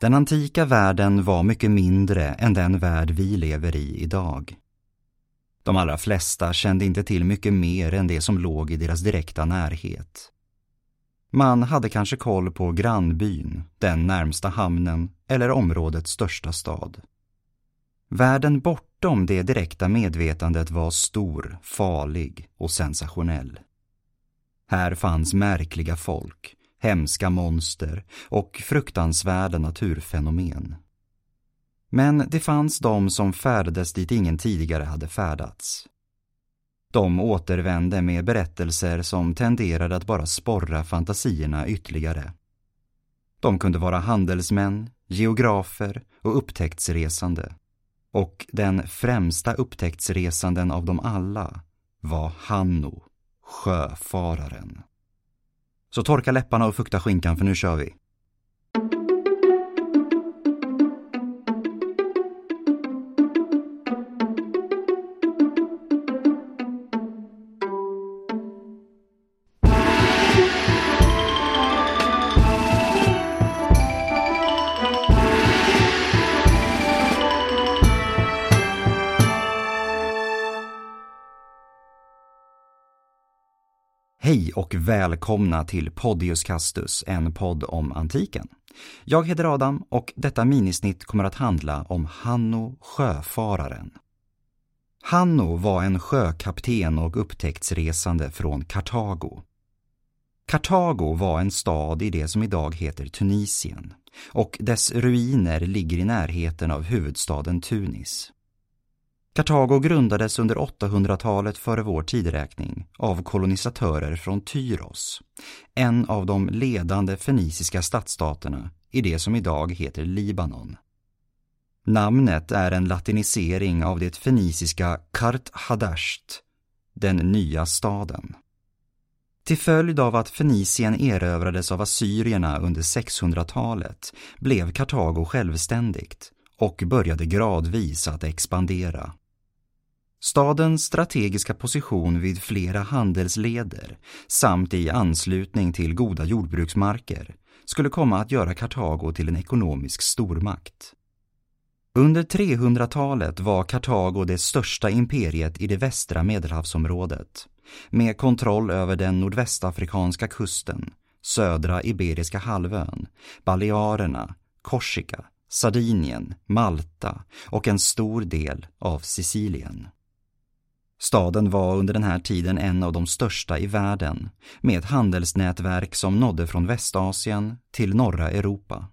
Den antika världen var mycket mindre än den värld vi lever i idag. De allra flesta kände inte till mycket mer än det som låg i deras direkta närhet. Man hade kanske koll på grannbyn, den närmsta hamnen eller områdets största stad. Världen bortom det direkta medvetandet var stor, farlig och sensationell. Här fanns märkliga folk, hemska monster och fruktansvärda naturfenomen. Men det fanns de som färdades dit ingen tidigare hade färdats. De återvände med berättelser som tenderade att bara sporra fantasierna ytterligare. De kunde vara handelsmän, geografer och upptäcktsresande. Och den främsta upptäcktsresanden av dem alla var Hanno, sjöfararen. Så torka läpparna och fukta skinkan för nu kör vi. Hej och välkomna till Podius Castus, en podd om antiken. Jag heter Adam och detta minisnitt kommer att handla om Hanno sjöfararen. Hanno var en sjökapten och upptäcktsresande från Kartago. Kartago var en stad i det som idag heter Tunisien och dess ruiner ligger i närheten av huvudstaden Tunis. Kartago grundades under 800-talet före vår tideräkning av kolonisatörer från Tyros, en av de ledande feniciska stadsstaterna i det som idag heter Libanon. Namnet är en latinisering av det feniciska Kart Hadasht, den nya staden. Till följd av att Fenicien erövrades av assyrierna under 600-talet blev Kartago självständigt och började gradvis att expandera. Stadens strategiska position vid flera handelsleder samt i anslutning till goda jordbruksmarker skulle komma att göra Kartago till en ekonomisk stormakt. Under 300-talet var Kartago det största imperiet i det västra medelhavsområdet med kontroll över den nordvästafrikanska kusten, södra Iberiska halvön, Balearerna, Korsika, Sardinien, Malta och en stor del av Sicilien. Staden var under den här tiden en av de största i världen med ett handelsnätverk som nådde från Västasien till norra Europa.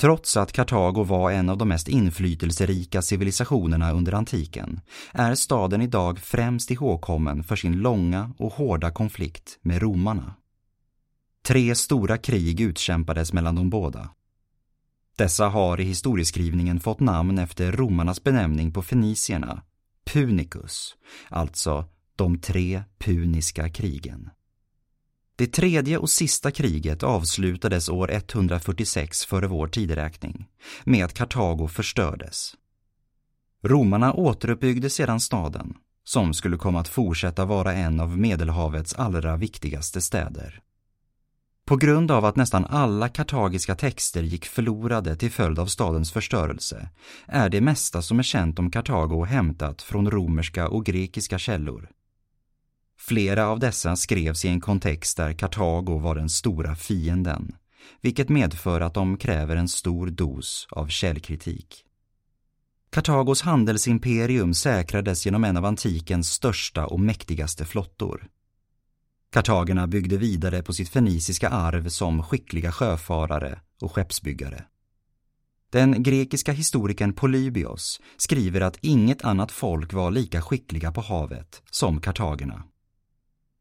Trots att Kartago var en av de mest inflytelserika civilisationerna under antiken är staden idag främst ihågkommen för sin långa och hårda konflikt med romarna. Tre stora krig utkämpades mellan de båda. Dessa har i historieskrivningen fått namn efter romarnas benämning på fenicierna Punicus, alltså de tre puniska krigen. Det tredje och sista kriget avslutades år 146 före vår tideräkning med att Kartago förstördes. Romarna återuppbyggde sedan staden, som skulle komma att fortsätta vara en av Medelhavets allra viktigaste städer. På grund av att nästan alla kartagiska texter gick förlorade till följd av stadens förstörelse är det mesta som är känt om Kartago hämtat från romerska och grekiska källor. Flera av dessa skrevs i en kontext där Kartago var den stora fienden, vilket medför att de kräver en stor dos av källkritik. Kartagos handelsimperium säkrades genom en av antikens största och mäktigaste flottor. Kartagerna byggde vidare på sitt feniciska arv som skickliga sjöfarare och skeppsbyggare. Den grekiska historikern Polybios skriver att inget annat folk var lika skickliga på havet som kartagerna.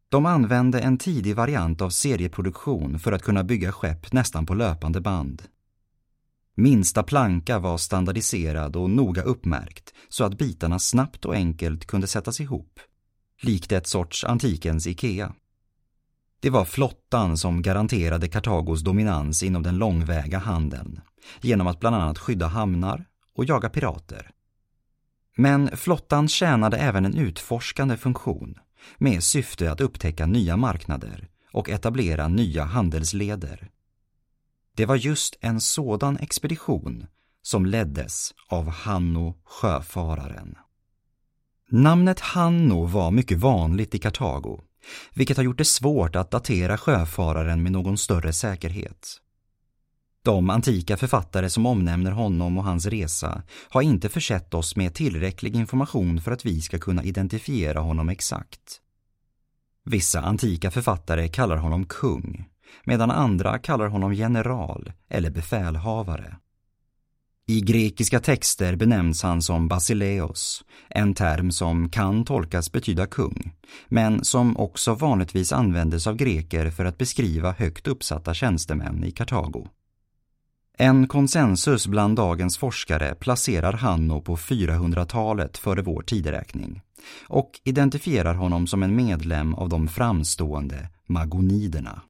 De använde en tidig variant av serieproduktion för att kunna bygga skepp nästan på löpande band. Minsta planka var standardiserad och noga uppmärkt så att bitarna snabbt och enkelt kunde sättas ihop, likt ett sorts antikens Ikea. Det var flottan som garanterade Kartagos dominans inom den långväga handeln genom att bland annat skydda hamnar och jaga pirater. Men flottan tjänade även en utforskande funktion med syfte att upptäcka nya marknader och etablera nya handelsleder. Det var just en sådan expedition som leddes av Hanno sjöfararen. Namnet Hanno var mycket vanligt i Kartago, vilket har gjort det svårt att datera sjöfararen med någon större säkerhet. De antika författare som omnämner honom och hans resa har inte försett oss med tillräcklig information för att vi ska kunna identifiera honom exakt. Vissa antika författare kallar honom kung, medan andra kallar honom general eller befälhavare. I grekiska texter benämns han som basileos, en term som kan tolkas betyda kung, men som också vanligtvis användes av greker för att beskriva högt uppsatta tjänstemän i Kartago. En konsensus bland dagens forskare placerar Hanno på 400-talet före vår tideräkning och identifierar honom som en medlem av de framstående magoniderna.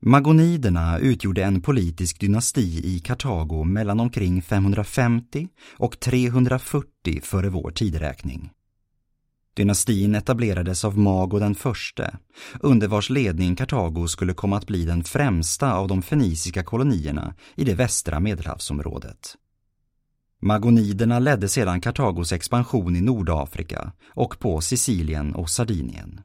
Magoniderna utgjorde en politisk dynasti i Kartago mellan omkring 550 och 340 före vår tideräkning. Dynastin etablerades av Mago den förste, under vars ledning Kartago skulle komma att bli den främsta av de feniciska kolonierna i det västra medelhavsområdet. Magoniderna ledde sedan Kartagos expansion i Nordafrika och på Sicilien och Sardinien.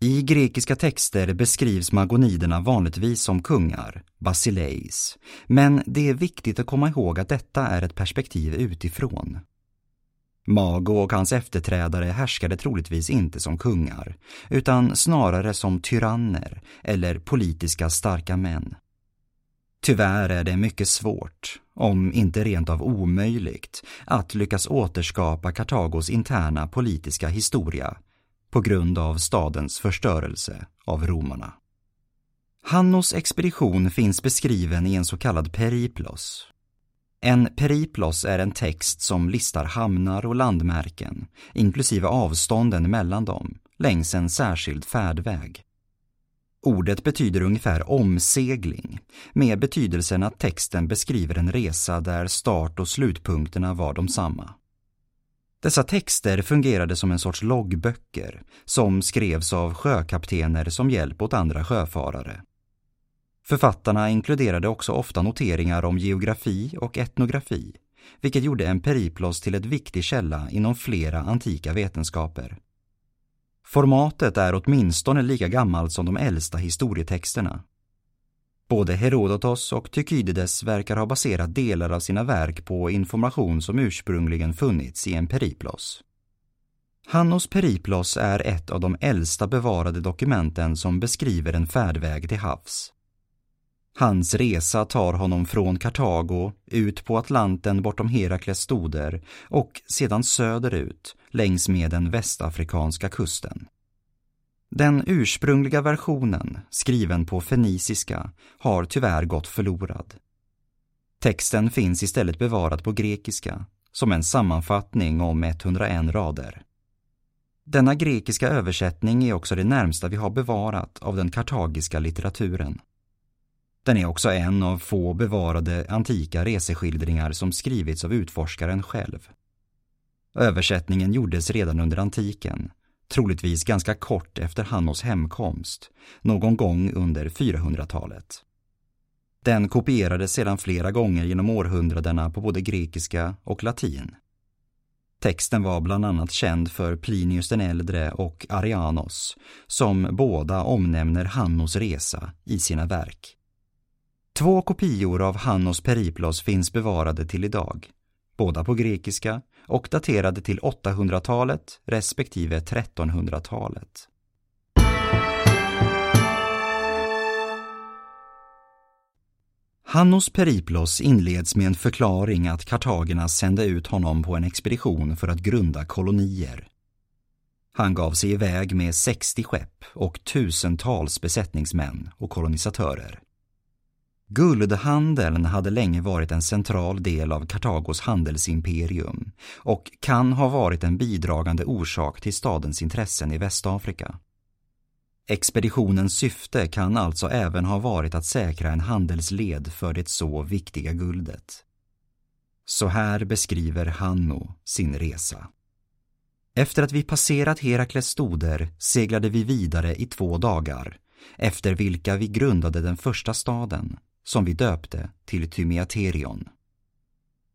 I grekiska texter beskrivs magoniderna vanligtvis som kungar, basileis, men det är viktigt att komma ihåg att detta är ett perspektiv utifrån. Mago och hans efterträdare härskade troligtvis inte som kungar, utan snarare som tyranner eller politiska starka män. Tyvärr är det mycket svårt, om inte rent av omöjligt, att lyckas återskapa Kartagos interna politiska historia på grund av stadens förstörelse av romarna. Hannos expedition finns beskriven i en så kallad periplos. En periplos är en text som listar hamnar och landmärken, inklusive avstånden mellan dem, längs en särskild färdväg. Ordet betyder ungefär omsegling, med betydelsen att texten beskriver en resa där start och slutpunkterna var de samma. Dessa texter fungerade som en sorts loggböcker som skrevs av sjökaptener som hjälp åt andra sjöfarare. Författarna inkluderade också ofta noteringar om geografi och etnografi, vilket gjorde en periplos till ett viktig källa inom flera antika vetenskaper. Formatet är åtminstone lika gammalt som de äldsta historietexterna. Både Herodotos och Tykydides verkar ha baserat delar av sina verk på information som ursprungligen funnits i en periplos. Hannos periplos är ett av de äldsta bevarade dokumenten som beskriver en färdväg till havs. Hans resa tar honom från Kartago ut på Atlanten bortom Herakles stoder och sedan söderut längs med den västafrikanska kusten. Den ursprungliga versionen, skriven på feniciska, har tyvärr gått förlorad. Texten finns istället bevarad på grekiska, som en sammanfattning om 101 rader. Denna grekiska översättning är också det närmsta vi har bevarat av den kartagiska litteraturen. Den är också en av få bevarade antika reseskildringar som skrivits av utforskaren själv. Översättningen gjordes redan under antiken troligtvis ganska kort efter Hannos hemkomst, någon gång under 400-talet. Den kopierades sedan flera gånger genom århundradena på både grekiska och latin. Texten var bland annat känd för Plinius den äldre och Arianos, som båda omnämner Hannos resa i sina verk. Två kopior av Hannos Periplos finns bevarade till idag, båda på grekiska och daterade till 800-talet respektive 1300-talet. Hannos Periplos inleds med en förklaring att kartagerna sände ut honom på en expedition för att grunda kolonier. Han gav sig iväg med 60 skepp och tusentals besättningsmän och kolonisatörer. Guldhandeln hade länge varit en central del av Kartagos handelsimperium och kan ha varit en bidragande orsak till stadens intressen i Västafrika. Expeditionens syfte kan alltså även ha varit att säkra en handelsled för det så viktiga guldet. Så här beskriver Hanno sin resa. Efter att vi passerat Herakles stoder seglade vi vidare i två dagar, efter vilka vi grundade den första staden, som vi döpte till Thymiaterion.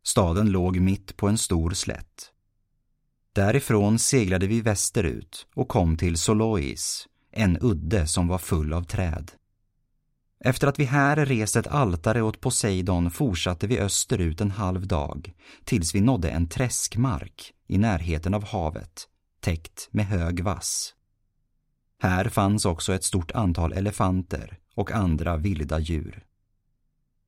Staden låg mitt på en stor slätt. Därifrån seglade vi västerut och kom till Solois, en udde som var full av träd. Efter att vi här rest ett altare åt Poseidon fortsatte vi österut en halv dag tills vi nådde en träskmark i närheten av havet, täckt med hög vass. Här fanns också ett stort antal elefanter och andra vilda djur.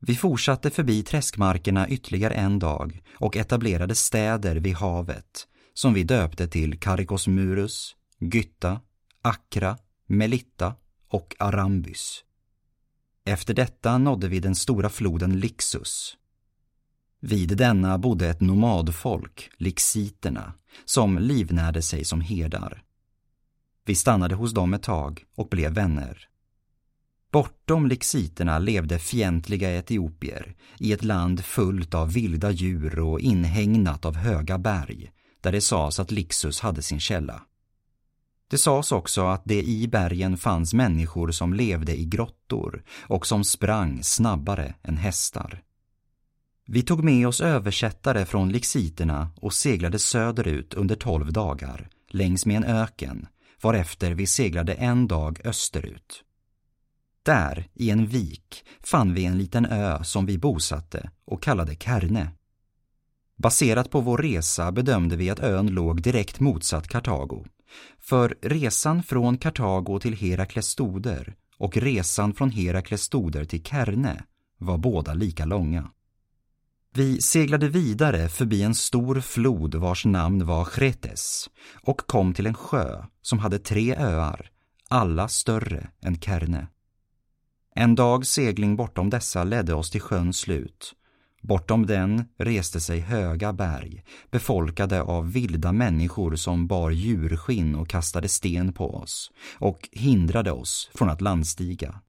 Vi fortsatte förbi träskmarkerna ytterligare en dag och etablerade städer vid havet som vi döpte till Karikosmurus, Gytta, Akra, Melitta och Arambys. Efter detta nådde vi den stora floden Lixus. Vid denna bodde ett nomadfolk, lixiterna, som livnärde sig som herdar. Vi stannade hos dem ett tag och blev vänner. Bortom lixiterna levde fientliga etiopier i ett land fullt av vilda djur och inhägnat av höga berg där det sades att Lixus hade sin källa. Det sades också att det i bergen fanns människor som levde i grottor och som sprang snabbare än hästar. Vi tog med oss översättare från lixiterna och seglade söderut under tolv dagar längs med en öken varefter vi seglade en dag österut. Där, i en vik, fann vi en liten ö som vi bosatte och kallade Kärne. Baserat på vår resa bedömde vi att ön låg direkt motsatt Kartago. För resan från Kartago till Herakles stoder och resan från Herakles stoder till Kärne var båda lika långa. Vi seglade vidare förbi en stor flod vars namn var Chretes och kom till en sjö som hade tre öar, alla större än Kärne. En dags segling bortom dessa ledde oss till sjöns slut. Bortom den reste sig höga berg, befolkade av vilda människor som bar djurskinn och kastade sten på oss och hindrade oss från att landstiga.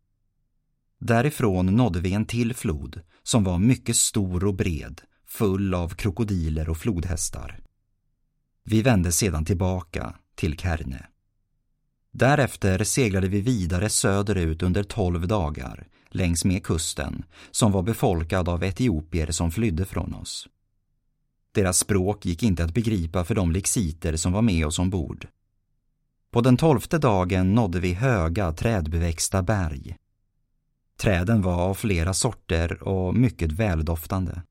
Därifrån nådde vi en till flod som var mycket stor och bred, full av krokodiler och flodhästar. Vi vände sedan tillbaka till Kerne. Därefter seglade vi vidare söderut under tolv dagar längs med kusten som var befolkad av etiopier som flydde från oss. Deras språk gick inte att begripa för de lexiter som var med oss ombord. På den tolfte dagen nådde vi höga trädbeväxta berg. Träden var av flera sorter och mycket väldoftande.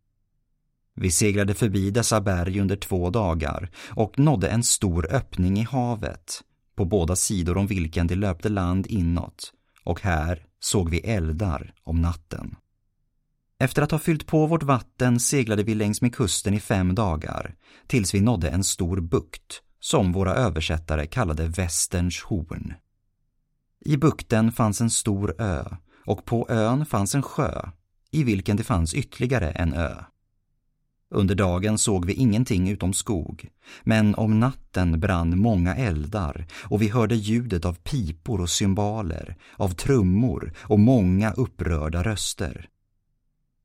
Vi seglade förbi dessa berg under två dagar och nådde en stor öppning i havet på båda sidor om vilken det löpte land inåt och här såg vi eldar om natten. Efter att ha fyllt på vårt vatten seglade vi längs med kusten i fem dagar tills vi nådde en stor bukt som våra översättare kallade Västerns horn. I bukten fanns en stor ö och på ön fanns en sjö i vilken det fanns ytterligare en ö. Under dagen såg vi ingenting utom skog, men om natten brann många eldar och vi hörde ljudet av pipor och cymbaler, av trummor och många upprörda röster.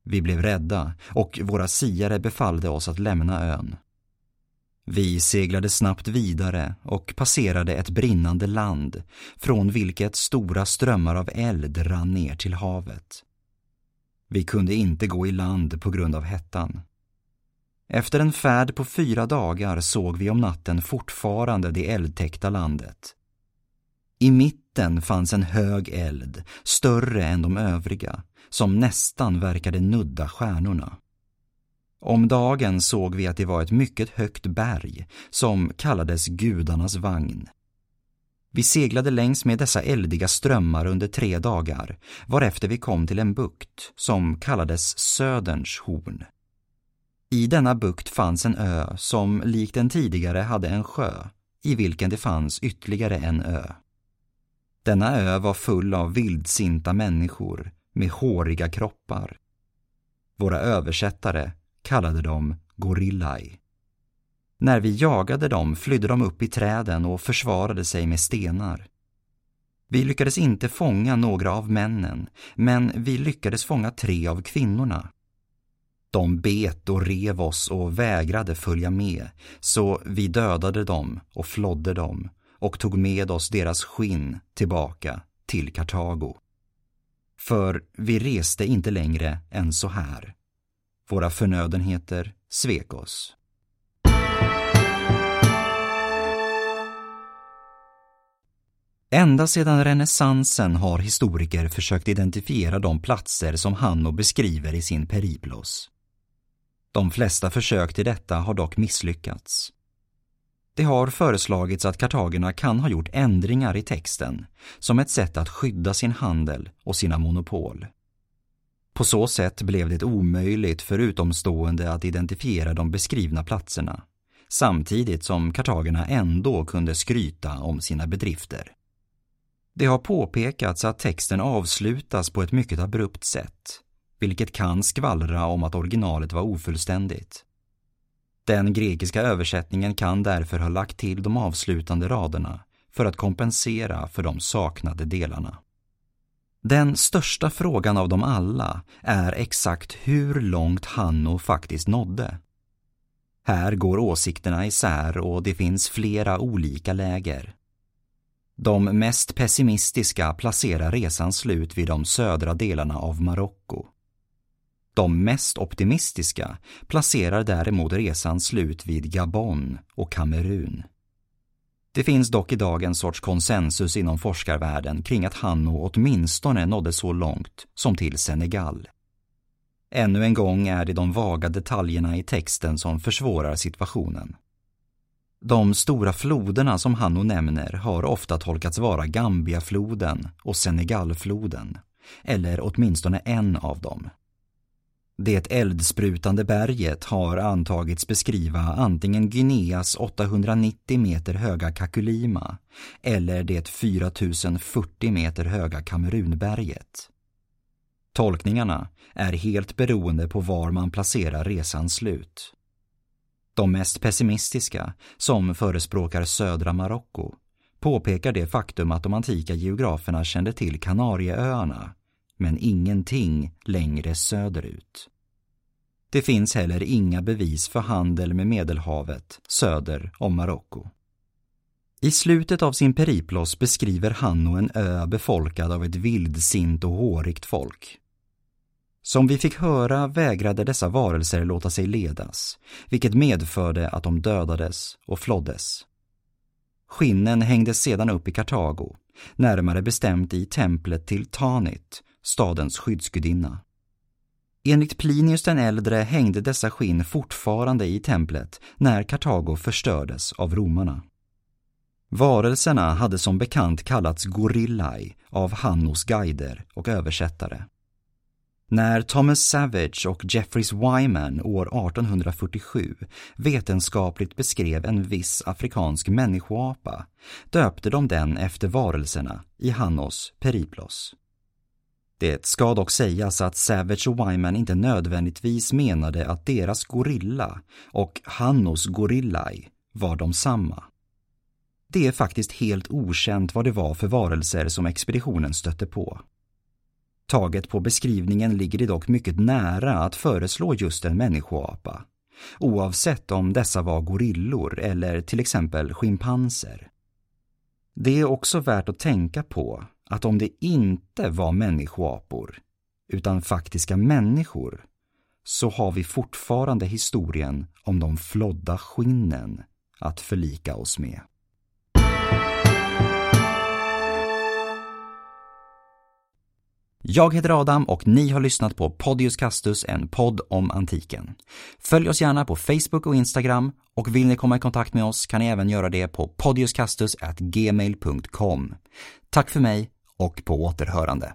Vi blev rädda och våra siare befallde oss att lämna ön. Vi seglade snabbt vidare och passerade ett brinnande land från vilket stora strömmar av eld rann ner till havet. Vi kunde inte gå i land på grund av hettan. Efter en färd på fyra dagar såg vi om natten fortfarande det eldtäckta landet. I mitten fanns en hög eld, större än de övriga, som nästan verkade nudda stjärnorna. Om dagen såg vi att det var ett mycket högt berg som kallades gudarnas vagn. Vi seglade längs med dessa eldiga strömmar under tre dagar varefter vi kom till en bukt som kallades Söderns horn. I denna bukt fanns en ö som likt den tidigare hade en sjö i vilken det fanns ytterligare en ö. Denna ö var full av vildsinta människor med håriga kroppar. Våra översättare kallade dem gorillai. När vi jagade dem flydde de upp i träden och försvarade sig med stenar. Vi lyckades inte fånga några av männen, men vi lyckades fånga tre av kvinnorna. De bet och rev oss och vägrade följa med, så vi dödade dem och flodde dem och tog med oss deras skinn tillbaka till Kartago. För vi reste inte längre än så här. Våra förnödenheter svek oss. Ända sedan renässansen har historiker försökt identifiera de platser som Hanno beskriver i sin Periplos. De flesta försök till detta har dock misslyckats. Det har föreslagits att kartagerna kan ha gjort ändringar i texten som ett sätt att skydda sin handel och sina monopol. På så sätt blev det omöjligt för utomstående att identifiera de beskrivna platserna samtidigt som kartagerna ändå kunde skryta om sina bedrifter. Det har påpekats att texten avslutas på ett mycket abrupt sätt, vilket kan skvallra om att originalet var ofullständigt. Den grekiska översättningen kan därför ha lagt till de avslutande raderna för att kompensera för de saknade delarna. Den största frågan av dem alla är exakt hur långt Hanno faktiskt nådde. Här går åsikterna isär och det finns flera olika läger. De mest pessimistiska placerar resans slut vid de södra delarna av Marocko. De mest optimistiska placerar däremot resans slut vid Gabon och Kamerun. Det finns dock idag en sorts konsensus inom forskarvärlden kring att Hanno åtminstone nådde så långt som till Senegal. Ännu en gång är det de vaga detaljerna i texten som försvårar situationen. De stora floderna som Hanno nämner har ofta tolkats vara Gambiafloden och Senegalfloden, eller åtminstone en av dem. Det eldsprutande berget har antagits beskriva antingen Guineas 890 meter höga Kakulima eller det 4040 meter höga Kamerunberget. Tolkningarna är helt beroende på var man placerar resans slut. De mest pessimistiska, som förespråkar södra Marocko, påpekar det faktum att de antika geograferna kände till Kanarieöarna, men ingenting längre söderut. Det finns heller inga bevis för handel med Medelhavet söder om Marocko. I slutet av sin periplos beskriver Hanno en ö befolkad av ett vildsint och hårigt folk. Som vi fick höra vägrade dessa varelser låta sig ledas, vilket medförde att de dödades och floddes. Skinnen hängdes sedan upp i Kartago, närmare bestämt i templet till Tanit, stadens skyddsgudinna. Enligt Plinius den äldre hängde dessa skinn fortfarande i templet när Kartago förstördes av romarna. Varelserna hade som bekant kallats gorillai av Hannos guider och översättare. När Thomas Savage och Jeffreys Wyman år 1847 vetenskapligt beskrev en viss afrikansk människoapa döpte de den efter varelserna i Hannos Periplos. Det ska dock sägas att Savage och Wyman inte nödvändigtvis menade att deras gorilla och Hannos gorillai var de samma. Det är faktiskt helt okänt vad det var för varelser som expeditionen stötte på. Taget på beskrivningen ligger det dock mycket nära att föreslå just en människoapa, oavsett om dessa var gorillor eller till exempel schimpanser. Det är också värt att tänka på att om det inte var människoapor, utan faktiska människor, så har vi fortfarande historien om de flodda skinnen att förlika oss med. Jag heter Adam och ni har lyssnat på Podius Castus, en podd om antiken. Följ oss gärna på Facebook och Instagram och vill ni komma i kontakt med oss kan ni även göra det på podiuscastus.gmail.com. Tack för mig och på återhörande.